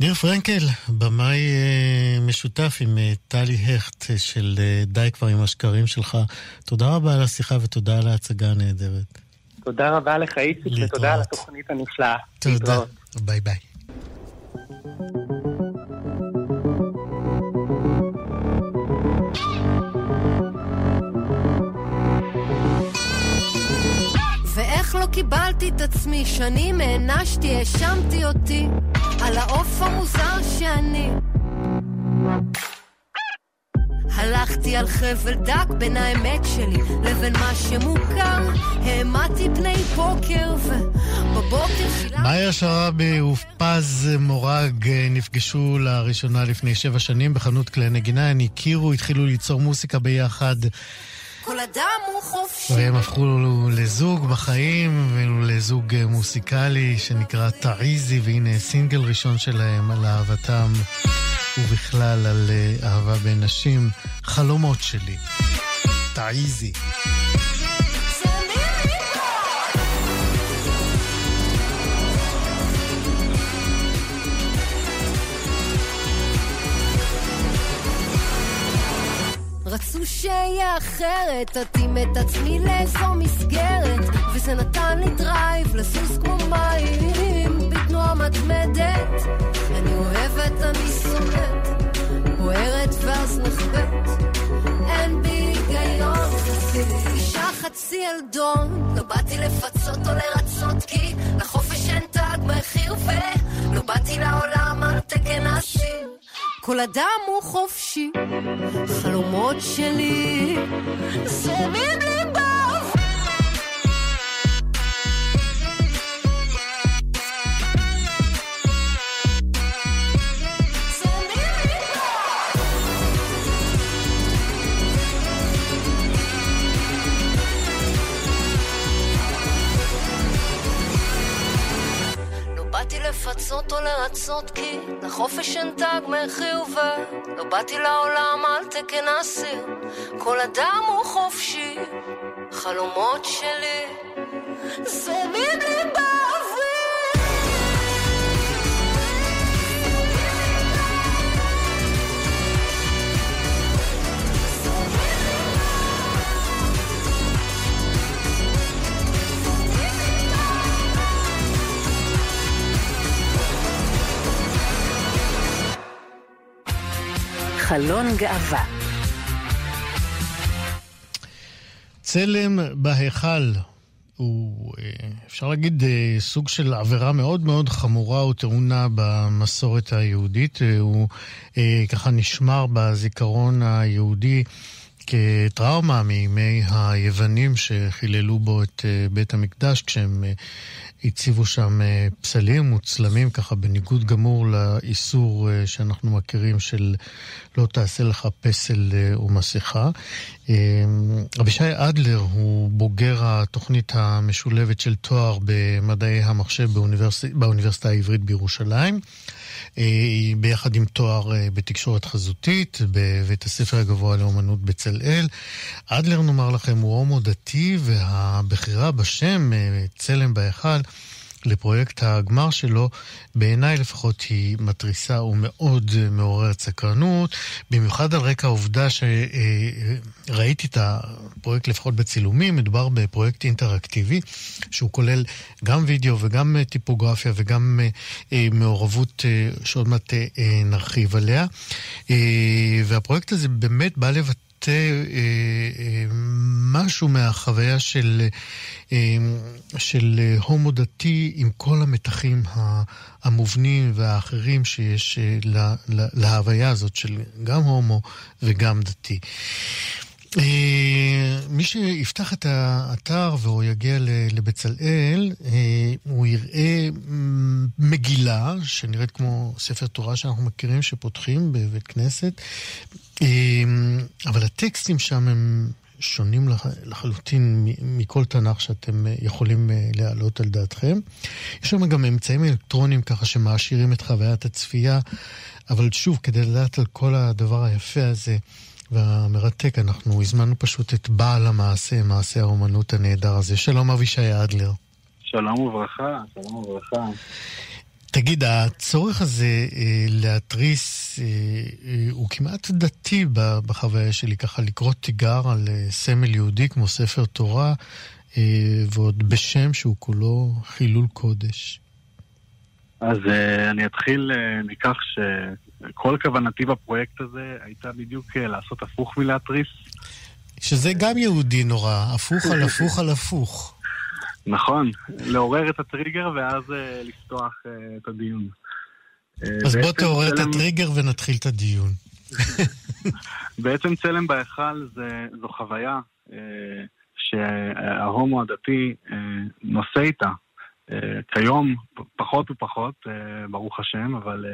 ניר פרנקל, במאי אה, משותף עם אה, טלי הכט אה, של די כבר עם השקרים שלך. תודה רבה על השיחה ותודה על ההצגה הנהדרת. תודה רבה לך, איציק, ותודה על התוכנית הנפלאה. תודה. ביי ביי. קיבלתי את עצמי, שנים הענשתי, האשמתי אותי. על העוף המוזר שאני. הלכתי על חבל דק בין האמת שלי לבין מה שמוכר. העמדתי פני פוקר ובבוקר שילמתי... מאיה שראבי ופז מורג נפגשו לראשונה לפני שבע שנים בחנות כלי נגינה, הם הכירו, התחילו ליצור מוסיקה ביחד כל אדם הוא חופשי. והם הפכו לזוג בחיים, ולזוג אה, מוסיקלי שנקרא טעיזי, והנה סינגל ראשון שלהם על אהבתם, ובכלל על אה, אהבה בין נשים, חלומות שלי. טעיזי. רצו שיהיה אחרת, אתאים את עצמי לאיזו מסגרת, וזה נתן לי drive לזוז כמו מים, בתנועה מתמדת. אני אוהבת, אני שונאת, בוערת ואז נחבאת. אין בי היגיון, אישה חצי אלדון, לא באתי לפצות או לרצות כי לחופש אין תג מחיר ולא באתי לעולם על תקן השיר. כל אדם הוא חופשי, חלומות שלי, סביב ליבה לפצות או לרצות כי לחופש אין תג מחיר ולא באתי לעולם על תקן אסיר. כל אדם הוא חופשי חלומות שלי. סביב ליבה חלון גאווה. צלם בהיכל הוא, אה, אפשר להגיד, אה, סוג של עבירה מאוד מאוד חמורה וטעונה במסורת היהודית. אה, הוא ככה נשמר בזיכרון היהודי כטראומה מימי היוונים שחיללו בו את בית המקדש כשהם הציבו שם אה, פסלים מוצלמים, ככה בניגוד גמור לאיסור אה, שאנחנו מכירים של לא תעשה לך פסל אה, ומסכה. אבישי אדלר הוא בוגר התוכנית המשולבת של תואר במדעי המחשב באוניברס... באוניברסיטה העברית בירושלים. ביחד עם תואר בתקשורת חזותית בבית הספר הגבוה לאומנות בצלאל. אדלר, נאמר לכם, הוא הומו דתי, והבחירה בשם צלם בהיכל לפרויקט הגמר שלו, בעיניי לפחות היא מתריסה ומאוד מעוררת סקרנות, במיוחד על רקע העובדה שראיתי את הפרויקט לפחות בצילומים, מדובר בפרויקט אינטראקטיבי, שהוא כולל גם וידאו וגם טיפוגרפיה וגם אה, מעורבות אה, שעוד מעט אה, נרחיב עליה. והפרויקט הזה באמת בא לבטא מבטא אה, אה, משהו מהחוויה של, אה, של הומו דתי עם כל המתחים המובנים והאחרים שיש לה, לה, להוויה הזאת של גם הומו וגם דתי. אה, מי שיפתח את האתר והוא יגיע לבצלאל, אה, הוא יראה מגילה שנראית כמו ספר תורה שאנחנו מכירים, שפותחים בבית כנסת, אה, אבל הטקסטים שם הם שונים לחלוטין מכל תנ"ך שאתם יכולים להעלות על דעתכם. יש שם גם אמצעים אלקטרוניים ככה שמעשירים את חוויית הצפייה, אבל שוב, כדי לדעת על כל הדבר היפה הזה, והמרתק, אנחנו הזמנו פשוט את בעל המעשה, מעשה האומנות הנהדר הזה. שלום אבישי אדלר. שלום וברכה, שלום וברכה. תגיד, הצורך הזה אה, להתריס אה, אה, הוא כמעט דתי בחוויה שלי, ככה לקרוא תיגר על אה, סמל יהודי כמו ספר תורה, אה, ועוד בשם שהוא כולו חילול קודש. אז אה, אני אתחיל אה, מכך ש... כל כוונתי בפרויקט הזה הייתה בדיוק אה, לעשות הפוך מלהתריס. שזה גם יהודי נורא, הפוך על הפוך על הפוך. נכון, לעורר את הטריגר ואז uh, לפתוח uh, את הדיון. אז בוא תעורר. את הטריגר ונתחיל את הדיון. בעצם צלם בהיכל זו חוויה שההומו הדתי נושא איתה. כיום פחות ופחות, ברוך השם, אבל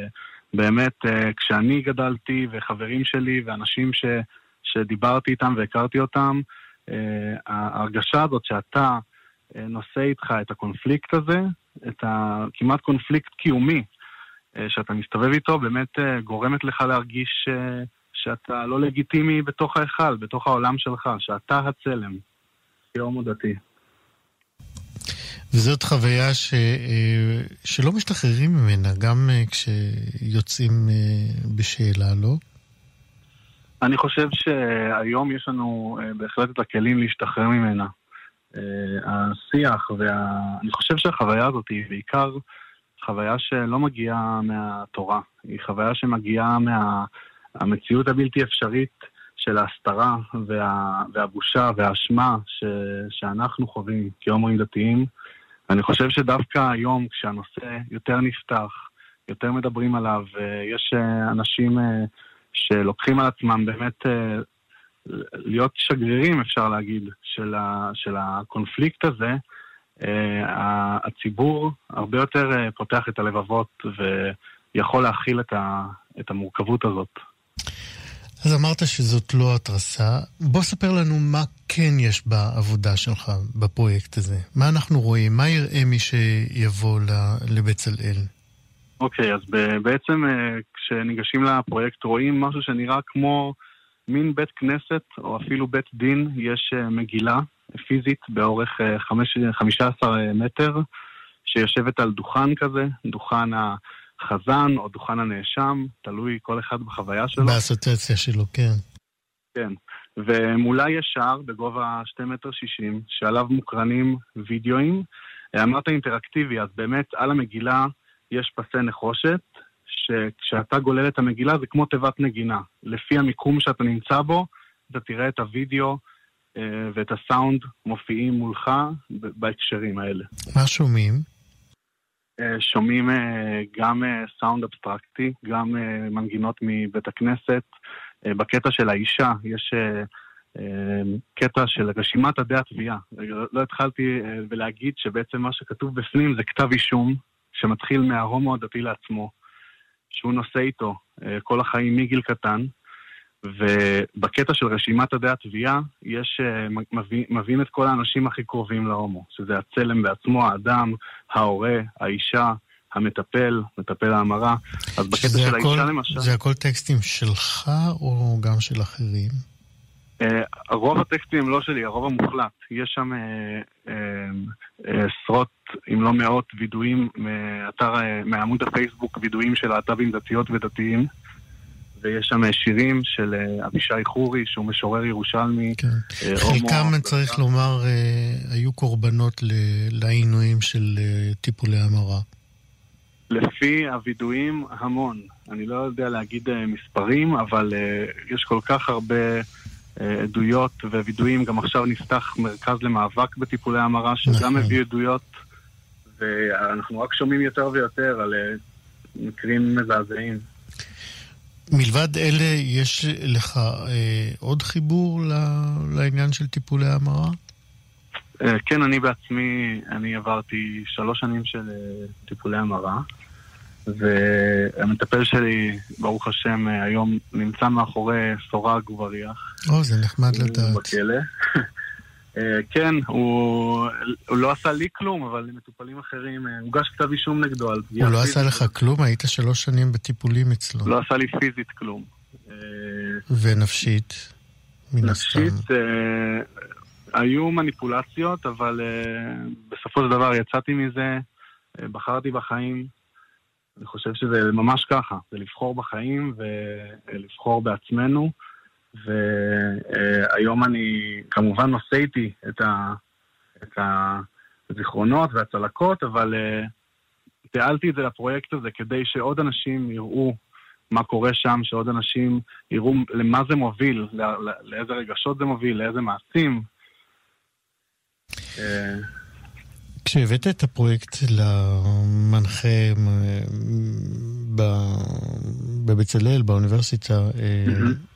באמת, אה, כשאני גדלתי, וחברים שלי, ואנשים ש, שדיברתי איתם והכרתי אותם, אה, ההרגשה הזאת שאתה אה, נושא איתך את הקונפליקט הזה, את הכמעט קונפליקט קיומי שאתה מסתובב איתו, באמת גורמת לך להרגיש שאתה לא לגיטימי בתוך ההיכל, בתוך העולם שלך, שאתה הצלם, כהומו דתי. וזאת חוויה ש, אה, שלא משתחררים ממנה, גם אה, כשיוצאים אה, בשאלה, לא? אני חושב שהיום יש לנו בהחלט את הכלים להשתחרר ממנה. השיח, וה... אני חושב שהחוויה הזאת היא בעיקר חוויה שלא מגיעה מהתורה, היא חוויה שמגיעה מהמציאות מה... הבלתי אפשרית של ההסתרה וה... והבושה והאשמה ש... שאנחנו חווים כהומואים דתיים. אני חושב שדווקא היום, כשהנושא יותר נפתח, יותר מדברים עליו. יש אנשים שלוקחים על עצמם באמת להיות שגרירים, אפשר להגיד, של, של הקונפליקט הזה. הציבור הרבה יותר פותח את הלבבות ויכול להכיל את, את המורכבות הזאת. אז אמרת שזאת לא התרסה. בוא ספר לנו מה כן יש בעבודה שלך בפרויקט הזה. מה אנחנו רואים? מה יראה מי שיבוא לבצלאל? אוקיי, okay, אז בעצם אה, כשניגשים לפרויקט רואים משהו שנראה כמו מין בית כנסת או אפילו בית דין. יש אה, מגילה פיזית באורך 15 אה, מטר שיושבת על דוכן כזה, דוכן ה... החזן או דוכן הנאשם, תלוי כל אחד בחוויה שלו. באסוציאציה שלו, כן. כן. ומולה יש שער בגובה 2 מטר 60, שעליו מוקרנים וידאוים. אמרת אינטראקטיבי, אז באמת על המגילה יש פסי נחושת, שכשאתה גולל את המגילה זה כמו תיבת נגינה. לפי המיקום שאתה נמצא בו, אתה תראה את הוידאו אה, ואת הסאונד מופיעים מולך בהקשרים האלה. מה שומעים? אה, שומעים אה, גם אה, סאונד אבסטרקטי, גם מנגינות מבית הכנסת. בקטע של האישה יש קטע של רשימת עדי התביעה. לא התחלתי בלהגיד שבעצם מה שכתוב בפנים זה כתב אישום שמתחיל מההומו הדתי לעצמו, שהוא נושא איתו כל החיים מגיל קטן. ובקטע של רשימת עדי התביעה, יש, אה, מביאים את כל האנשים הכי קרובים להומו, שזה הצלם בעצמו, האדם, ההורה, האישה, המטפל, מטפל ההמרה. אז בקטע של הכל, האישה למשל... זה הכל טקסטים שלך או גם של אחרים? Uh, רוב הטקסטים הם לא שלי, הרוב המוחלט. יש שם uh, uh, עשרות, אם לא מאות, וידויים מאתר, מעמוד הפייסבוק, וידויים של להט"בים דתיות ודתיים. ויש שם שירים של אה, אבישי חורי, שהוא משורר ירושלמי. כן. אה, חלקם, צריך לומר, אה, היו קורבנות לעינויים של טיפולי המרה. לפי הווידויים, המון. אני לא יודע להגיד מספרים, אבל יש כל כך הרבה עדויות ווידויים. גם עכשיו נפתח מרכז למאבק בטיפולי המרה, שגם נכון. מביא עדויות, ואנחנו רק שומעים יותר ויותר על מקרים מזעזעים. מלבד אלה, יש לך אה, עוד חיבור ל, לעניין של טיפולי המרה? אה, כן, אני בעצמי, אני עברתי שלוש שנים של אה, טיפולי המרה, והמטפל שלי, ברוך השם, אה, היום נמצא מאחורי סורג ובריח. או, זה נחמד לדעת. בכלא. אה, כן, הוא, הוא לא עשה לי כלום, אבל למטופלים אחרים אה, הוגש כתב אישום נגדו על פגיעה הוא לא עשה לך כלום? היית שלוש שנים בטיפולים אצלו. לא עשה לי פיזית כלום. אה, ונפשית? נפשית, היו מניפולציות, אבל בסופו של דבר יצאתי מזה, בחרתי בחיים. אני חושב שזה ממש ככה, זה לבחור בחיים ולבחור בעצמנו. והיום אני כמובן נושא איתי את, ה, את הזיכרונות והצלקות, אבל אה, תיעלתי את זה לפרויקט הזה כדי שעוד אנשים יראו מה קורה שם, שעוד אנשים יראו למה זה מוביל, לא, לאיזה רגשות זה מוביל, לאיזה מעשים. אה, כשהבאת את הפרויקט למנחה בבצלאל, באוניברסיטה, mm-hmm.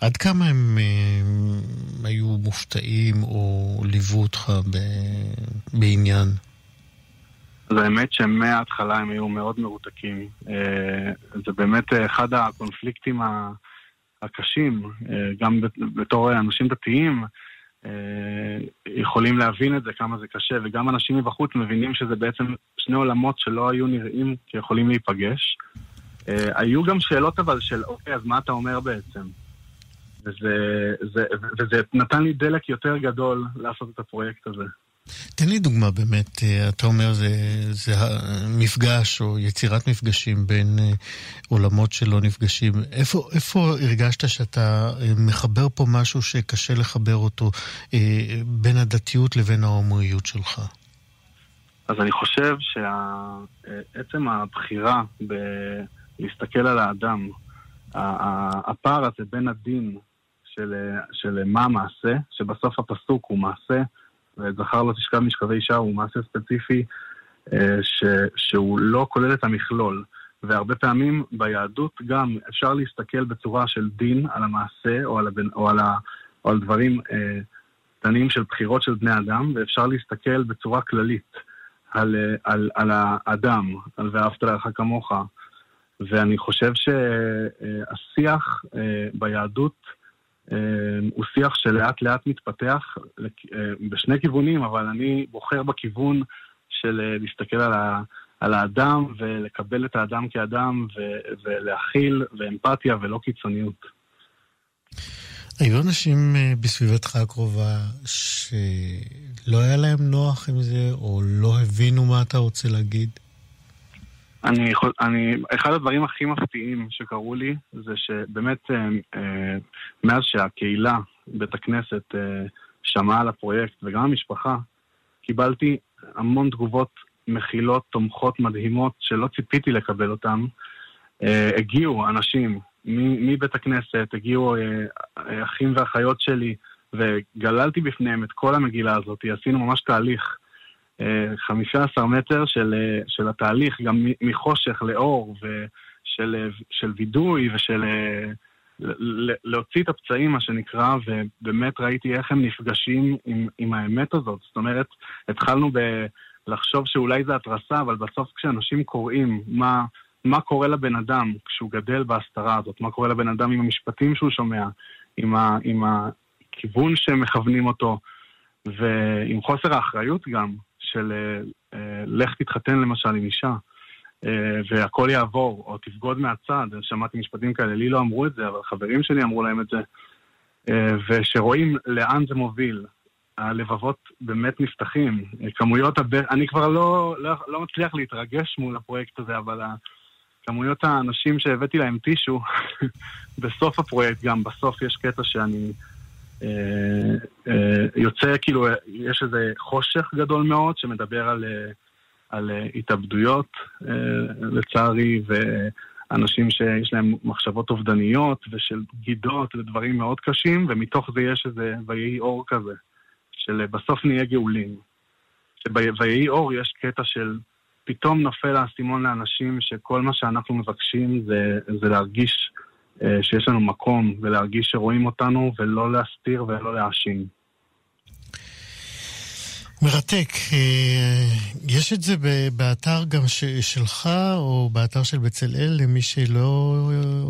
עד כמה הם, הם היו מופתעים או ליוו אותך ב, בעניין? אז האמת שמההתחלה הם היו מאוד מרותקים. אה, זה באמת אחד הקונפליקטים הקשים, אה, גם בתור אנשים דתיים, אה, יכולים להבין את זה, כמה זה קשה, וגם אנשים מבחוץ מבינים שזה בעצם שני עולמות שלא היו נראים כיכולים להיפגש. היו גם שאלות אבל של, אוקיי, אז מה אתה אומר בעצם? וזה, זה, וזה נתן לי דלק יותר גדול לעשות את הפרויקט הזה. תן לי דוגמה באמת, אה, אתה אומר זה, זה מפגש או יצירת מפגשים בין אה, עולמות שלא נפגשים. איפה, איפה הרגשת שאתה אה, מחבר פה משהו שקשה לחבר אותו בין הדתיות לבין ההומואיות שלך? אז אני חושב שעצם הבחירה בלהסתכל על האדם, הפער הזה בין הדין של, של מה המעשה, שבסוף הפסוק הוא מעשה, וזכר לא תשכב משכבי אישה הוא מעשה ספציפי. ש, שהוא לא כולל את המכלול. והרבה פעמים ביהדות גם אפשר להסתכל בצורה של דין על המעשה או על, הבן, או על, ה, או על דברים אה, קטנים של בחירות של בני אדם, ואפשר להסתכל בצורה כללית על, אה, על, על האדם, על ואהבת לך כמוך. ואני חושב שהשיח אה, ביהדות אה, הוא שיח שלאט לאט מתפתח בשני כיוונים, אבל אני בוחר בכיוון של להסתכל על, ה, על האדם ולקבל את האדם כאדם ו, ולהכיל ואמפתיה ולא קיצוניות. היו אנשים בסביבתך הקרובה שלא היה להם נוח עם זה, או לא הבינו מה אתה רוצה להגיד? אני, אני, אחד הדברים הכי מפתיעים שקרו לי זה שבאמת אה, אה, מאז שהקהילה, בית הכנסת, אה, שמעה על הפרויקט וגם המשפחה, קיבלתי המון תגובות מכילות, תומכות, מדהימות, שלא ציפיתי לקבל אותן. הגיעו אנשים מבית הכנסת, הגיעו אחים ואחיות שלי, וגללתי בפניהם את כל המגילה הזאת, עשינו ממש תהליך. 15 מטר של, של התהליך, גם מחושך לאור ושל של וידוי ושל להוציא את הפצעים, מה שנקרא, ובאמת ראיתי איך הם נפגשים עם, עם האמת הזאת. זאת אומרת, התחלנו. לחשוב שאולי זה התרסה, אבל בסוף כשאנשים קוראים מה, מה קורה לבן אדם כשהוא גדל בהסתרה הזאת, מה קורה לבן אדם עם המשפטים שהוא שומע, עם, ה, עם הכיוון שמכוונים אותו, ועם חוסר האחריות גם, של אה, אה, לך תתחתן למשל עם אישה, אה, והכל יעבור, או תבגוד מהצד, שמעתי משפטים כאלה, לי לא אמרו את זה, אבל חברים שלי אמרו להם את זה, ושרואים לאן זה מוביל. הלבבות באמת נפתחים. כמויות הב... אני כבר לא, לא, לא מצליח להתרגש מול הפרויקט הזה, אבל כמויות האנשים שהבאתי להם טישו, בסוף הפרויקט גם, בסוף יש קטע שאני יוצא כאילו, יש איזה חושך גדול מאוד שמדבר על, אה, על התאבדויות, לצערי, ואנשים שיש להם מחשבות אובדניות ושל בגידות ודברים מאוד קשים, ומתוך זה יש איזה ויהי אור כזה, של בסוף נהיה גאולים. שבויהי אור יש קטע של פתאום נופל האסימון לאנשים שכל מה שאנחנו מבקשים זה, זה להרגיש אה, שיש לנו מקום ולהרגיש שרואים אותנו ולא להסתיר ולא להאשים. מרתק. אה, יש את זה באתר גם שלך, או באתר של בצלאל, למי שלא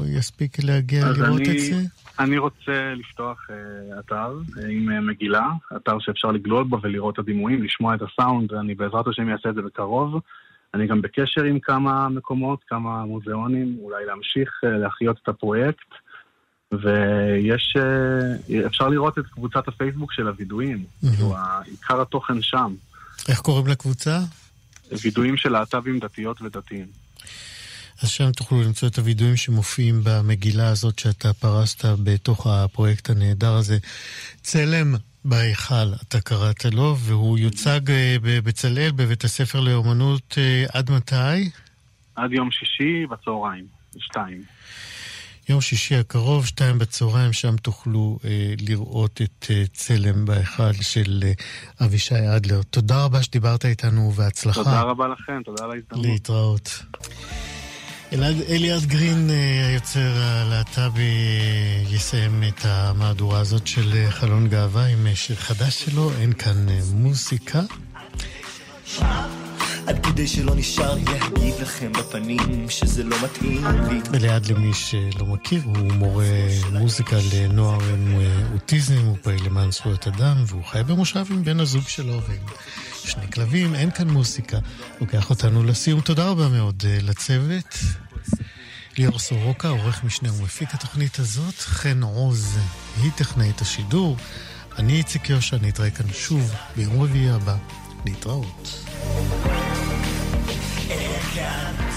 יספיק להגיע לראות אני, את זה? אני רוצה לפתוח אתר עם מגילה, אתר שאפשר לגלול בו ולראות את הדימויים, לשמוע את הסאונד, ואני בעזרת השם אעשה את זה בקרוב. אני גם בקשר עם כמה מקומות, כמה מוזיאונים, אולי להמשיך אה, להחיות את הפרויקט. ויש, אה, אפשר לראות את קבוצת הפייסבוק של הווידואים, כאילו עיקר התוכן שם. איך קוראים לקבוצה? וידואים של להט"בים דתיות ודתיים. אז שם תוכלו למצוא את הווידואים שמופיעים במגילה הזאת שאתה פרסת בתוך הפרויקט הנהדר הזה. צלם בהיכל, אתה קראת לו, והוא יוצג אה, בבצלאל, בבית הספר לאומנות, אה, עד מתי? עד יום שישי בצהריים, שתיים. יום שישי הקרוב, שתיים בצהריים, שם תוכלו אה, לראות את אה, צלם בהיכל של אה, אבישי אדלר. תודה רבה שדיברת איתנו, ובהצלחה. תודה רבה לכם, תודה על ההזדמנות. להתראות. אלעד, אליעד גרין, אה, היוצר הלהט"בי, אה, יסיים את המהדורה הזאת של אה, חלון גאווה עם שיר חדש שלו, אין כאן מוזיקה. עד כדי שלא נשאר לי להגיד לכם בפנים שזה לא מתאים לי. וליד למי שלא מכיר, הוא מורה מוזיקה לנוער עם אוטיזם, הוא פעיל למען זכויות אדם, והוא חי במושב עם בן הזוג שלו ועם שני כלבים, אין כאן מוסיקה. לוקח אותנו לסיום. תודה רבה מאוד uh, לצוות. ליאור סורוקה, עורך משנה ומפיק התוכנית הזאת. חן עוז, היא טכנאית השידור. אני איציק יושע, נתראה כאן שוב ביום רביעי הבא. להתראות. כאן